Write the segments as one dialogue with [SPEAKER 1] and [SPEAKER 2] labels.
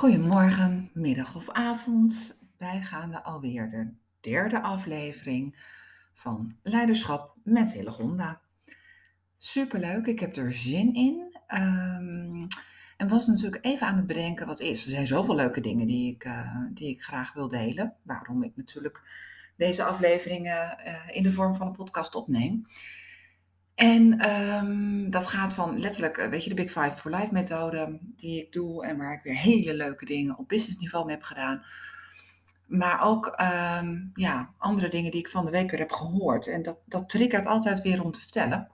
[SPEAKER 1] Goedemorgen, middag of avond. Wij gaan de alweer de derde aflevering van Leiderschap met Hillegonda. Superleuk, ik heb er zin in. Ehm, en was natuurlijk even aan het bedenken wat is. Er zijn zoveel leuke dingen die ik, eh, die ik graag wil delen. Waarom ik natuurlijk deze afleveringen eh, in de vorm van een podcast opneem. En ehm, dat gaat van letterlijk, eh, weet je, de Big Five for Life methode die ik doe en waar ik weer hele leuke dingen op businessniveau mee heb gedaan. Maar ook ehm, ja, andere dingen die ik van de week weer heb gehoord. En dat, dat triggert altijd weer om te vertellen.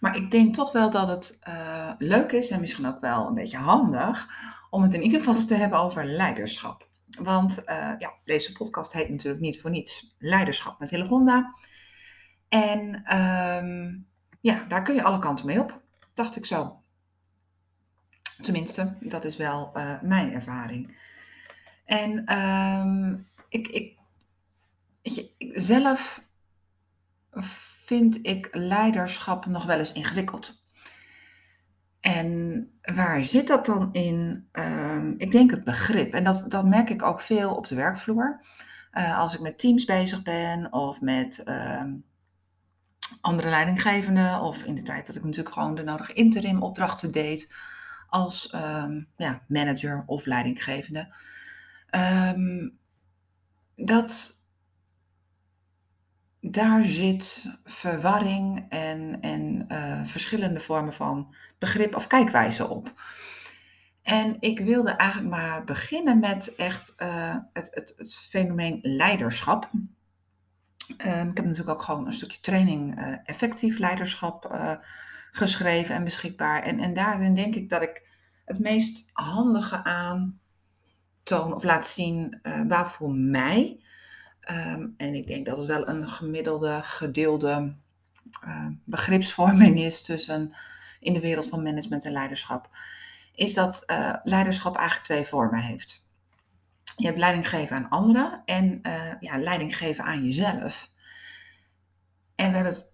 [SPEAKER 1] Maar ik denk toch wel dat het uh, leuk is en misschien ook wel een beetje handig om het in ieder geval te hebben over leiderschap. Want uh, ja, deze podcast heet natuurlijk niet voor niets Leiderschap met Hillegonda. En um, ja, daar kun je alle kanten mee op, dacht ik zo. Tenminste, dat is wel uh, mijn ervaring. En um, ik, ik, zelf vind ik leiderschap nog wel eens ingewikkeld. En waar zit dat dan in? Um, ik denk het begrip. En dat, dat merk ik ook veel op de werkvloer. Uh, als ik met teams bezig ben of met andere leidinggevenden of in de tijd dat ik natuurlijk gewoon de nodige interim opdrachten deed als um, ja, manager of leidinggevende. Um, dat daar zit verwarring en, en uh, verschillende vormen van begrip of kijkwijze op. En ik wilde eigenlijk maar beginnen met echt uh, het, het, het fenomeen leiderschap. Um, ik heb natuurlijk ook gewoon een stukje training uh, effectief leiderschap uh, geschreven en beschikbaar. En, en daarin denk ik dat ik het meest handige aan toon of laat zien uh, waar voor mij. Um, en ik denk dat het wel een gemiddelde, gedeelde begripsvorming is tussen in de wereld van management en leiderschap. Is dat leiderschap eigenlijk twee vormen heeft. Je hebt leiding geven aan anderen en uh, ja, leiding geven aan jezelf. En we hebben het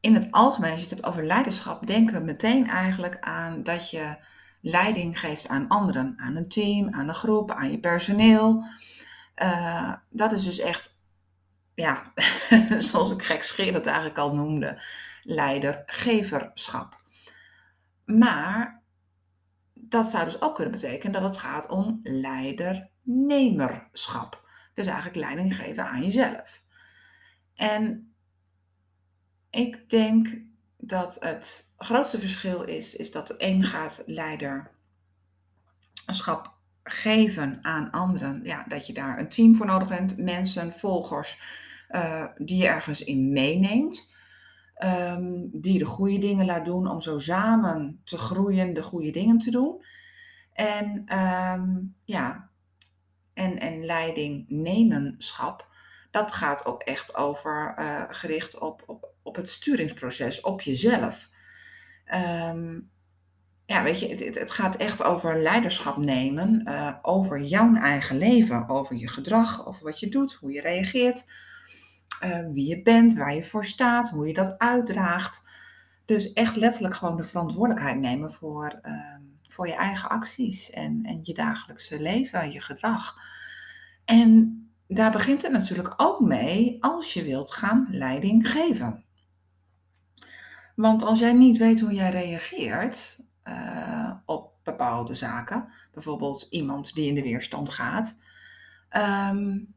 [SPEAKER 1] in het algemeen, als je het hebt over leiderschap, denken we meteen eigenlijk aan dat je leiding geeft aan anderen, aan een team, aan een groep, aan je personeel. Uh, dat is dus echt, ja, zoals ik gek het eigenlijk al noemde, leidergeverschap. Maar dat zou dus ook kunnen betekenen dat het gaat om leidernemerschap. Dus eigenlijk leiding geven aan jezelf. En ik denk dat het grootste verschil is, is dat de een gaat leiderschap geven aan anderen. Ja, dat je daar een team voor nodig hebt, mensen, volgers, uh, die je ergens in meeneemt. Um, die de goede dingen laat doen om zo samen te groeien, de goede dingen te doen. En um, ja, en, en leidingnemenschap, dat gaat ook echt over uh, gericht op, op, op het sturingsproces, op jezelf. Um, ja, weet je, het, het, gaat echt over leiderschap nemen, uh, over jouw eigen leven, over je gedrag, over wat je doet, hoe je reageert, uh, wie je bent, waar je voor staat, hoe je dat uitdraagt. Dus echt letterlijk gewoon de verantwoordelijkheid nemen voor, uh, voor je eigen acties en, en je dagelijkse leven, je gedrag. En daar begint het natuurlijk ook mee als je wilt gaan leiding geven. Want als jij niet weet hoe jij reageert uh, op bepaalde zaken, bijvoorbeeld iemand die in de weerstand gaat, um,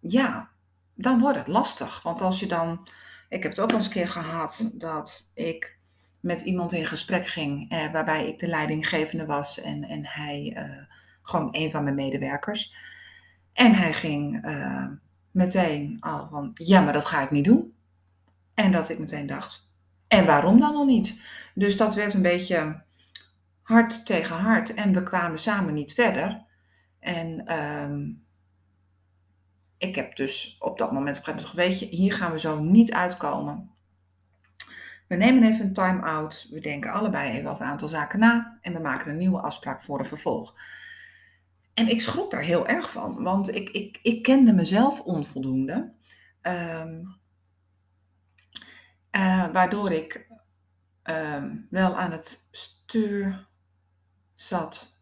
[SPEAKER 1] ja, dan wordt het lastig. Want als je dan, ik heb het ook eens een keer gehad dat ik met iemand in gesprek ging, eh, waarbij ik de leidinggevende was en, en hij uh, gewoon een van mijn medewerkers. En hij ging uh, meteen al van, ja, maar dat ga ik niet doen. En dat ik meteen dacht, en waarom dan wel niet? Dus dat werd een beetje hard tegen hard en we kwamen samen niet verder. En um, ik heb dus op dat moment op weet je, hier gaan we zo niet uitkomen. We nemen even een time-out. We denken allebei even over een aantal zaken na. En we maken een nieuwe afspraak voor een vervolg. En ik schrok daar heel erg van, want ik, ik, ik kende mezelf onvoldoende. Um, uh, waardoor ik um, wel aan het stuur zat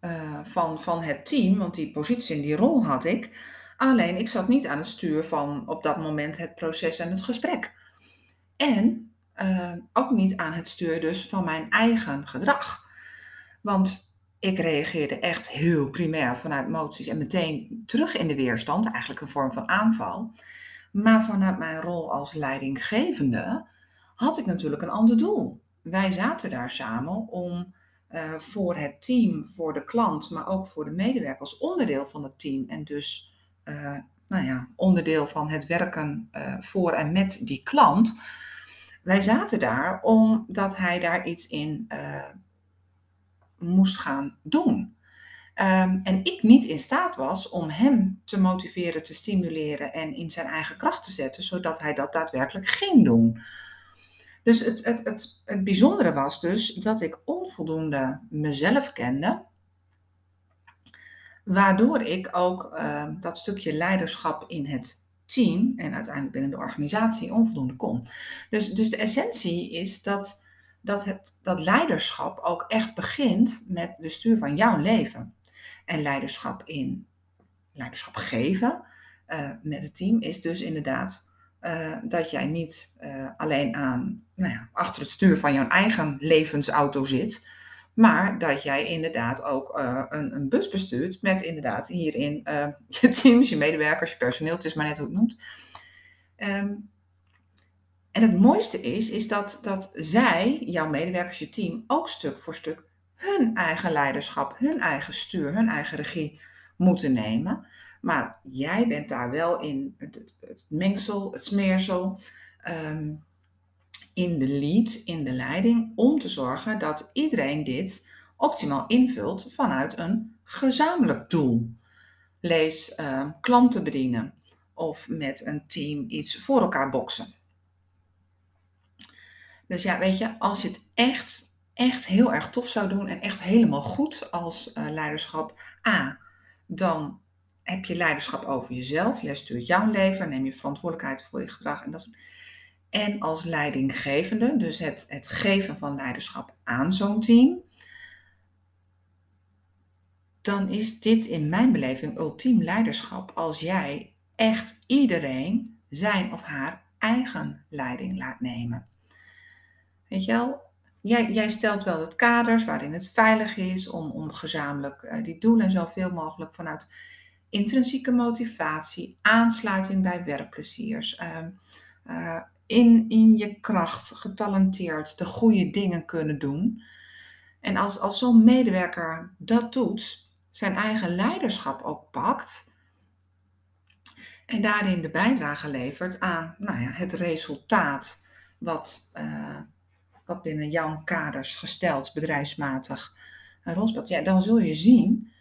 [SPEAKER 1] uh, van, van het team, want die positie en die rol had ik. Alleen ik zat niet aan het stuur van op dat moment het proces en het gesprek. En uh, ook niet aan het stuur dus van mijn eigen gedrag. Want ik reageerde echt heel primair vanuit emoties en meteen terug in de weerstand, eigenlijk een vorm van aanval. Maar vanuit mijn rol als leidinggevende had ik natuurlijk een ander doel. Wij zaten daar samen om uh, voor het team, voor de klant, maar ook voor de medewerker als onderdeel van het team en dus uh, nou ja, onderdeel van het werken voor en met die klant. Wij zaten daar omdat hij daar iets in moest gaan doen. Um, en ik niet in staat was om hem te motiveren, te stimuleren en in zijn eigen kracht te zetten, zodat hij dat daadwerkelijk ging doen. Dus het, het, het, bijzondere was dus dat ik onvoldoende mezelf kende, waardoor ik ook uh, dat stukje leiderschap in het team en uiteindelijk binnen de organisatie onvoldoende kon. Dus, dus de essentie is dat, dat, het, dat leiderschap ook echt begint met de stuur van jouw leven. En leiderschap in leiderschap geven uh, met het team is dus inderdaad uh, dat jij niet uh, alleen aan, nou ja, achter het stuur van jouw eigen levensauto zit, maar dat jij inderdaad ook uh, een, een, bus bestuurt met inderdaad hierin je teams, je medewerkers, je personeel, het is maar net hoe het noemt. Um, en het mooiste is, is dat, dat zij, jouw medewerkers, je team, ook stuk voor stuk hun eigen leiderschap, hun eigen stuur, hun eigen regie moeten nemen. Maar jij bent daar wel in het, mengsel, het smeersel, um, in de lead, in de leiding, om te zorgen dat iedereen dit optimaal invult vanuit een gezamenlijk doel. Lees uh, klanten bedienen of met een team iets voor elkaar boksen. Dus ja, weet je, als je het echt, echt heel erg tof zou doen en echt helemaal goed als uh, leiderschap, A, dan heb je leiderschap over jezelf. Jij stuurt jouw leven, neem je verantwoordelijkheid voor je gedrag en dat soort En als leidinggevende, dus het, het geven van leiderschap aan zo'n team, dan is dit in mijn beleving ultiem leiderschap als jij echt iedereen zijn of haar eigen leiding laat nemen. Weet je wel, jij, jij stelt wel het kaders waarin het veilig is om, om gezamenlijk uh, die doelen zoveel mogelijk vanuit intrinsieke motivatie, aansluiting bij werkpleziers, uh, in, in je kracht, getalenteerd, de goede dingen kunnen doen. En als, als zo'n medewerker dat doet, zijn eigen leiderschap ook pakt en daarin de bijdrage levert aan nou ja, het resultaat wat, uh, wat binnen jouw kaders gesteld, bedrijfsmatig speelt, ja, dan zul je zien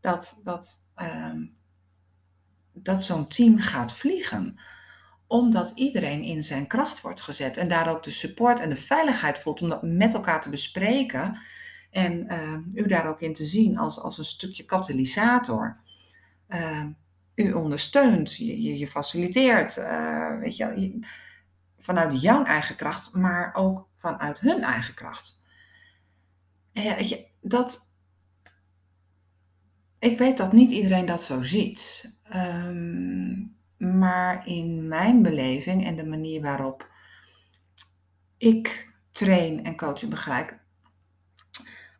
[SPEAKER 1] dat, dat Ehm, dat zo'n team gaat vliegen. Omdat iedereen in zijn kracht wordt gezet en daar ook de support en de veiligheid voelt om dat met elkaar te bespreken. En uh, u daar ook in te zien als, als een stukje katalysator. Uh, u ondersteunt, je, je, faciliteert, uh, weet je, vanuit jouw eigen kracht, maar ook vanuit hun eigen kracht. Ja, dat, ik weet dat niet iedereen dat zo ziet. Um, maar in mijn beleving en de manier waarop ik train en coach en begrijp,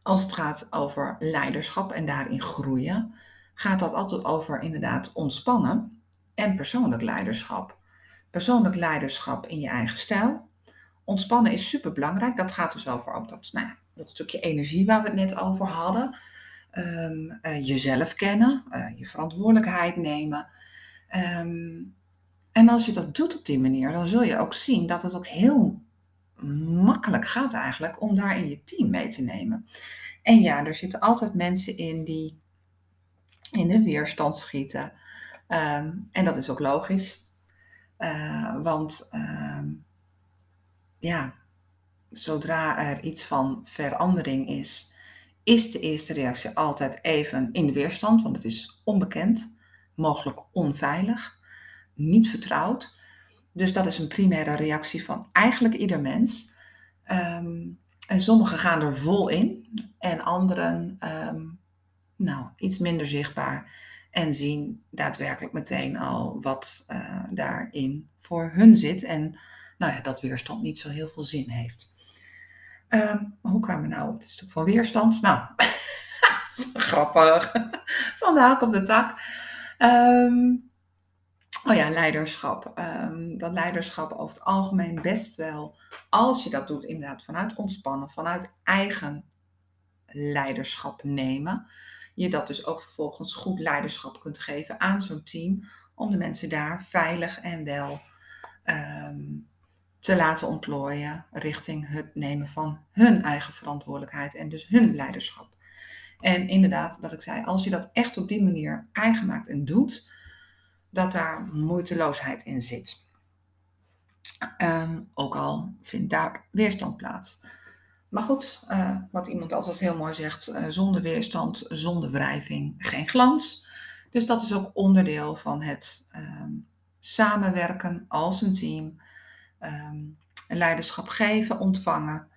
[SPEAKER 1] als het gaat over leiderschap en daarin groeien, gaat dat altijd over inderdaad ontspannen en persoonlijk leiderschap. Persoonlijk leiderschap in je eigen stijl. Ontspannen is super belangrijk. Dat gaat dus over ook dat, nou, dat stukje energie waar we het net over hadden um, uh, jezelf kennen, uh, je verantwoordelijkheid nemen. Um, en als je dat doet op die manier, dan zul je ook zien dat het ook heel makkelijk gaat eigenlijk om daar in je team mee te nemen. En ja, er zitten altijd mensen in die in de weerstand schieten. Um, en dat is ook logisch. Uh, want ja, zodra er iets van verandering is, is de eerste reactie altijd even in de weerstand, want het is onbekend, mogelijk onveilig, niet vertrouwd. Dus dat is een primaire reactie van eigenlijk ieder mens. Um, en sommigen gaan er vol in en anderen um, nou, iets minder zichtbaar en zien daadwerkelijk meteen al wat uh, daarin voor hun zit en nou ja, dat weerstand niet zo heel veel zin heeft. Um, hoe kwamen we nou op dit stuk van weerstand? Nou, grappig. Van de hak op de tak. Um, oh ja, leiderschap. Um, dat leiderschap over het algemeen best wel, als je dat doet inderdaad vanuit ontspannen, vanuit eigen leiderschap nemen, je dat dus ook vervolgens goed leiderschap kunt geven aan zo'n team, om de mensen daar veilig en wel um, te laten ontplooien richting het nemen van hun eigen verantwoordelijkheid en dus hun leiderschap. En inderdaad, dat ik zei, als je dat echt op die manier eigen maakt en doet, dat daar moeiteloosheid in zit. Um, ook al vindt daar weerstand plaats. Maar goed, uh, wat iemand altijd heel mooi zegt, uh, zonder weerstand, zonder wrijving, geen glans. Dus dat is ook onderdeel van het um, samenwerken als een team um, leiderschap geven, ontvangen,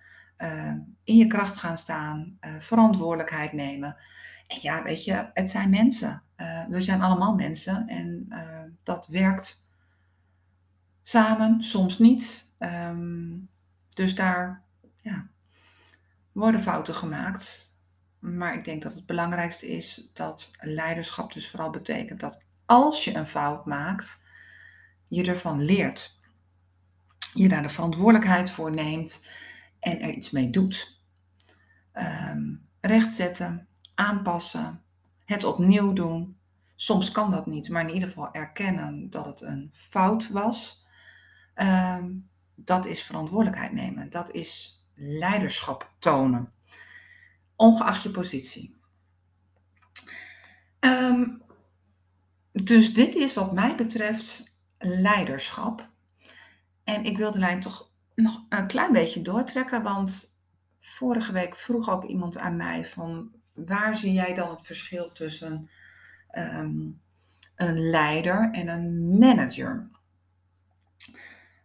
[SPEAKER 1] in je kracht gaan staan, uh, verantwoordelijkheid nemen. En ja, weet je, het zijn mensen. Uh, we zijn allemaal mensen en dat werkt samen, soms niet. Um, dus daar ja, worden fouten gemaakt. Maar ik denk dat het belangrijkste is dat leiderschap dus vooral betekent dat als je een fout maakt, je ervan leert je daar de verantwoordelijkheid voor neemt en er iets mee doet. Um, rechtzetten, aanpassen, het opnieuw doen. Soms kan dat niet, maar in ieder geval erkennen dat het een fout was. Um, dat is verantwoordelijkheid nemen. Dat is leiderschap tonen. Ongeacht je positie. Um, dus dit is wat mij betreft leiderschap. En ik wil de lijn toch nog een klein beetje doortrekken, want vorige week vroeg ook iemand aan mij van waar zie jij dan het verschil tussen um, een leider en een manager?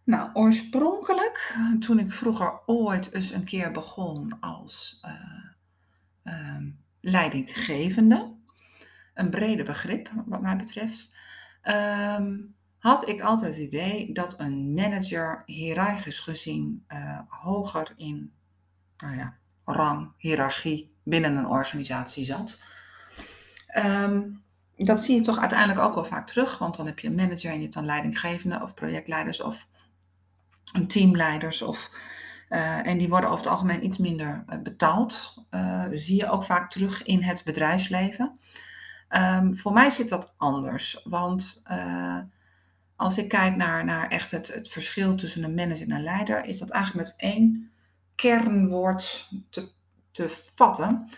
[SPEAKER 1] Nou, oorspronkelijk, toen ik vroeger ooit eens een keer begon als uh, um, leidinggevende, een brede begrip wat mij betreft, um, had ik altijd het idee dat een manager hiërarchisch gezien uh, hoger in nou ja, rang, hiërarchie binnen een organisatie zat. Um, dat zie je toch uiteindelijk ook wel vaak terug, want dan heb je een manager en je hebt dan leidinggevende of projectleiders of teamleiders. Of, uh, en die worden over het algemeen iets minder uh, betaald. Uh, zie je ook vaak terug in het bedrijfsleven. Um, voor mij zit dat anders, want als ik kijk naar, naar echt het, het verschil tussen een manager en een leider, is dat eigenlijk met één kernwoord te, te vatten.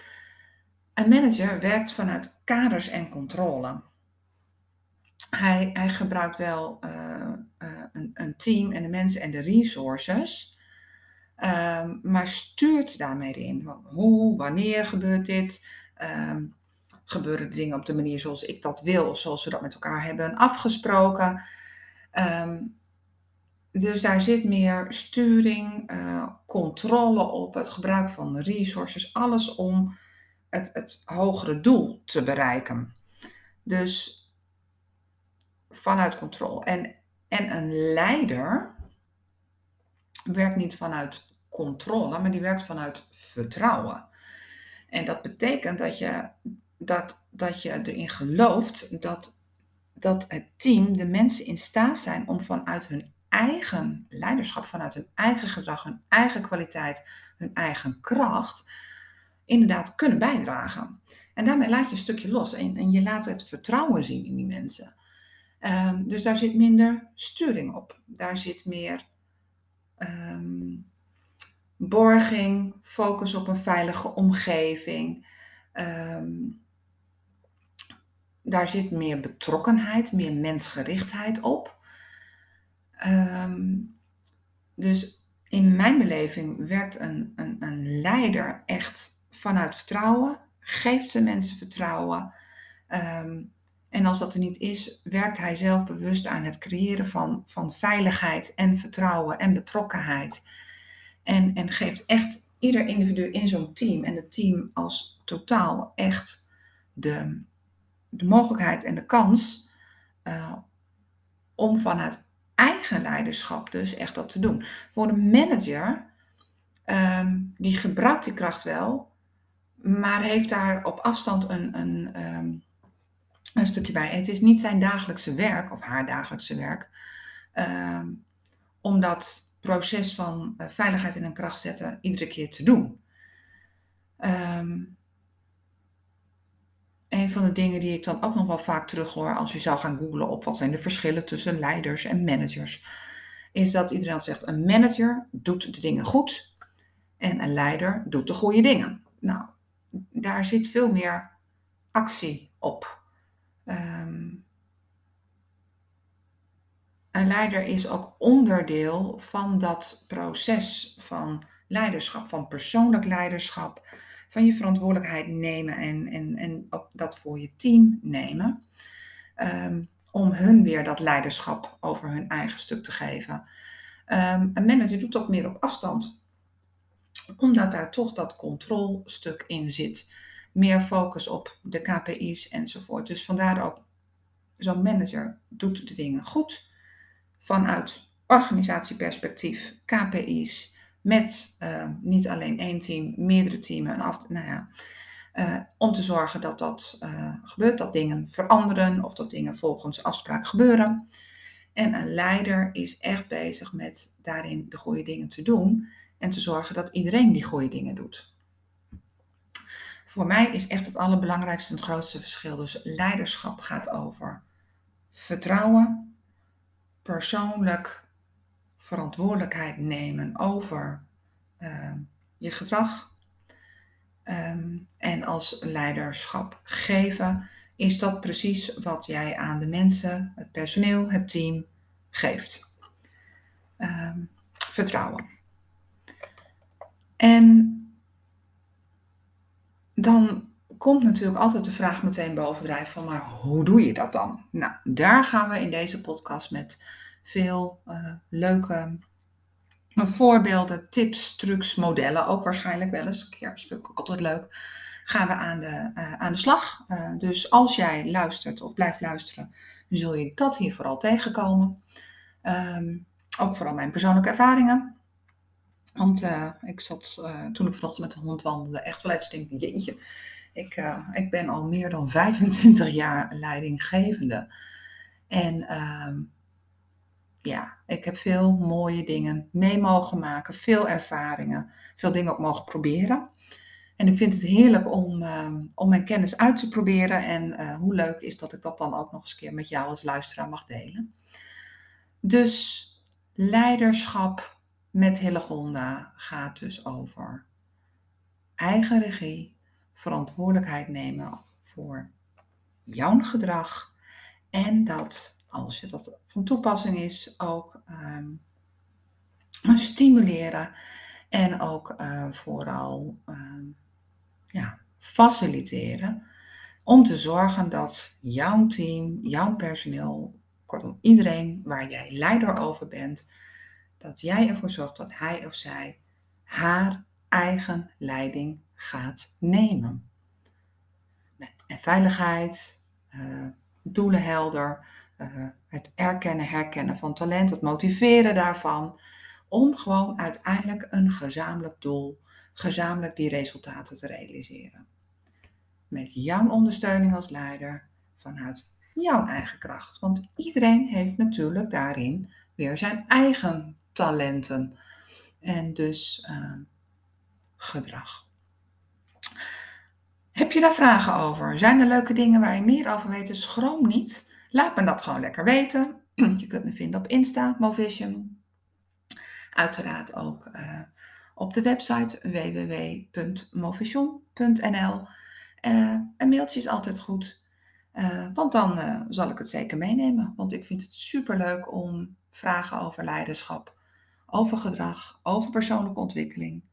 [SPEAKER 1] Een manager werkt vanuit kaders en controle. Hij, hij gebruikt wel uh, uh, een, een, team en de mensen en de resources, uh, maar stuurt daarmee in. Hoe, wanneer gebeurt dit? Ehm, gebeuren de dingen op de manier zoals ik dat wil of zoals we dat met elkaar hebben afgesproken? Um, dus daar zit meer sturing, uh, controle op, het gebruik van resources, alles om het, het hogere doel te bereiken. Dus vanuit controle. En, en een leider werkt niet vanuit controle, maar die werkt vanuit vertrouwen. En dat betekent dat je, dat, dat je erin gelooft dat dat het team, de mensen in staat zijn om vanuit hun eigen leiderschap, vanuit hun eigen gedrag, hun eigen kwaliteit, hun eigen kracht, inderdaad kunnen bijdragen. En daarmee laat je een stukje los en, en je laat het vertrouwen zien in die mensen. Um, dus daar zit minder sturing op. Daar zit meer um, borging, focus op een veilige omgeving. Um, daar zit meer betrokkenheid, meer mensgerichtheid op. Um, dus in mijn beleving werkt een, een, een, leider echt vanuit vertrouwen, geeft zijn mensen vertrouwen. Um, en als dat er niet is, werkt hij zelf bewust aan het creëren van, van veiligheid en vertrouwen en betrokkenheid. En, en geeft echt ieder individu in zo'n team en het team als totaal echt de, de mogelijkheid en de kans uh, om vanuit eigen leiderschap dus echt dat te doen. Voor een manager, um, die gebruikt die kracht wel, maar heeft daar op afstand een, een, um, een stukje bij. Het is niet zijn dagelijkse werk of haar dagelijkse werk um, om dat proces van uh, veiligheid in een kracht zetten iedere keer te doen. Een van de dingen die ik dan ook nog wel vaak terughoor als je zou gaan googlen op wat zijn de verschillen tussen leiders en managers, is dat iedereen zegt een manager doet de dingen goed en een leider doet de goede dingen. Nou, daar zit veel meer actie op. Um, een leider is ook onderdeel van dat proces van leiderschap, van persoonlijk leiderschap van je verantwoordelijkheid nemen en, en, en dat voor je team nemen. Um, om hun weer dat leiderschap over hun eigen stuk te geven. Um, een manager doet dat meer op afstand, omdat daar toch dat controlstuk in zit. Meer focus op de KPI's enzovoort. Dus vandaar ook, zo'n manager doet de dingen goed vanuit organisatieperspectief, KPI's, met uh, niet alleen één team, meerdere teams. En af, nou ja, uh, om te zorgen dat dat uh, gebeurt, dat dingen veranderen of dat dingen volgens afspraak gebeuren. En een leider is echt bezig met daarin de goede dingen te doen en te zorgen dat iedereen die goede dingen doet. Voor mij is echt het allerbelangrijkste en het grootste verschil. Dus leiderschap gaat over vertrouwen, persoonlijk verantwoordelijkheid nemen over uh, je gedrag. Um, en als leiderschap geven, is dat precies wat jij aan de mensen, het personeel, het team geeft. Um, vertrouwen. En dan komt natuurlijk altijd de vraag meteen bovendrijven van, maar hoe doe je dat dan? Nou, daar gaan we in deze podcast met veel uh, leuke voorbeelden, tips, trucs, modellen, ook waarschijnlijk wel eens. Een keer een stuk ook altijd leuk. Gaan we aan de, uh, aan de slag. Dus als jij luistert of blijft luisteren, zul je dat hier vooral tegenkomen. Um, ook vooral mijn persoonlijke ervaringen. Want ik zat toen ik vanochtend met de hond wandelde echt wel even te denken, jeetje, ik, ik ben al meer dan 25 jaar leidinggevende. En ehm, ja, ik heb veel mooie dingen mee mogen maken, veel ervaringen, veel dingen ook mogen proberen. En ik vind het heerlijk om, uh, om mijn kennis uit te proberen. En uh, hoe leuk is dat ik dat dan ook nog eens een keer met jou als luisteraar mag delen. Dus leiderschap met Hillegonda gaat dus over eigen regie, verantwoordelijkheid nemen voor jouw gedrag. En dat als je dat van toepassing is, ook um, stimuleren en ook uh, vooral um, ja, faciliteren om te zorgen dat jouw team, jouw personeel, kortom iedereen waar jij leider over bent, dat jij ervoor zorgt dat hij of zij haar eigen leiding gaat nemen. En veiligheid, uh, doelen helder, het erkennen, herkennen van talent, het motiveren daarvan, om gewoon uiteindelijk een gezamenlijk doel, gezamenlijk die resultaten te realiseren. Met jouw ondersteuning als leider vanuit jouw eigen kracht. Want iedereen heeft natuurlijk daarin weer zijn eigen talenten en dus uh, gedrag. Heb je daar vragen over? Zijn er leuke dingen waar je meer over weet? Schroom niet. Laat me dat gewoon lekker weten. Je kunt me vinden op Insta, Movision. Uiteraard ook uh, op de website www.movision.nl. Uh, een mailtje is altijd goed, uh, want dan zal ik het zeker meenemen. Want ik vind het superleuk om vragen over leiderschap, over gedrag, over persoonlijke ontwikkeling,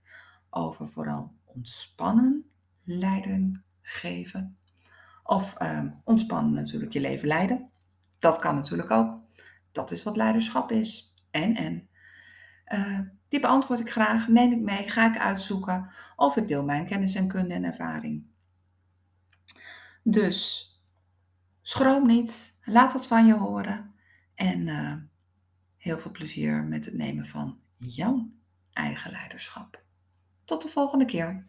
[SPEAKER 1] over vooral ontspannen, leiden, geven of uh, ontspannen natuurlijk je leven leiden. Dat kan natuurlijk ook. Dat is wat leiderschap is. En, en. Uh, die beantwoord ik graag, neem ik mee, ga ik uitzoeken of ik deel mijn kennis en kunde en ervaring. Dus schroom niet, laat wat van je horen en uh, heel veel plezier met het nemen van jouw eigen leiderschap. Tot de volgende keer.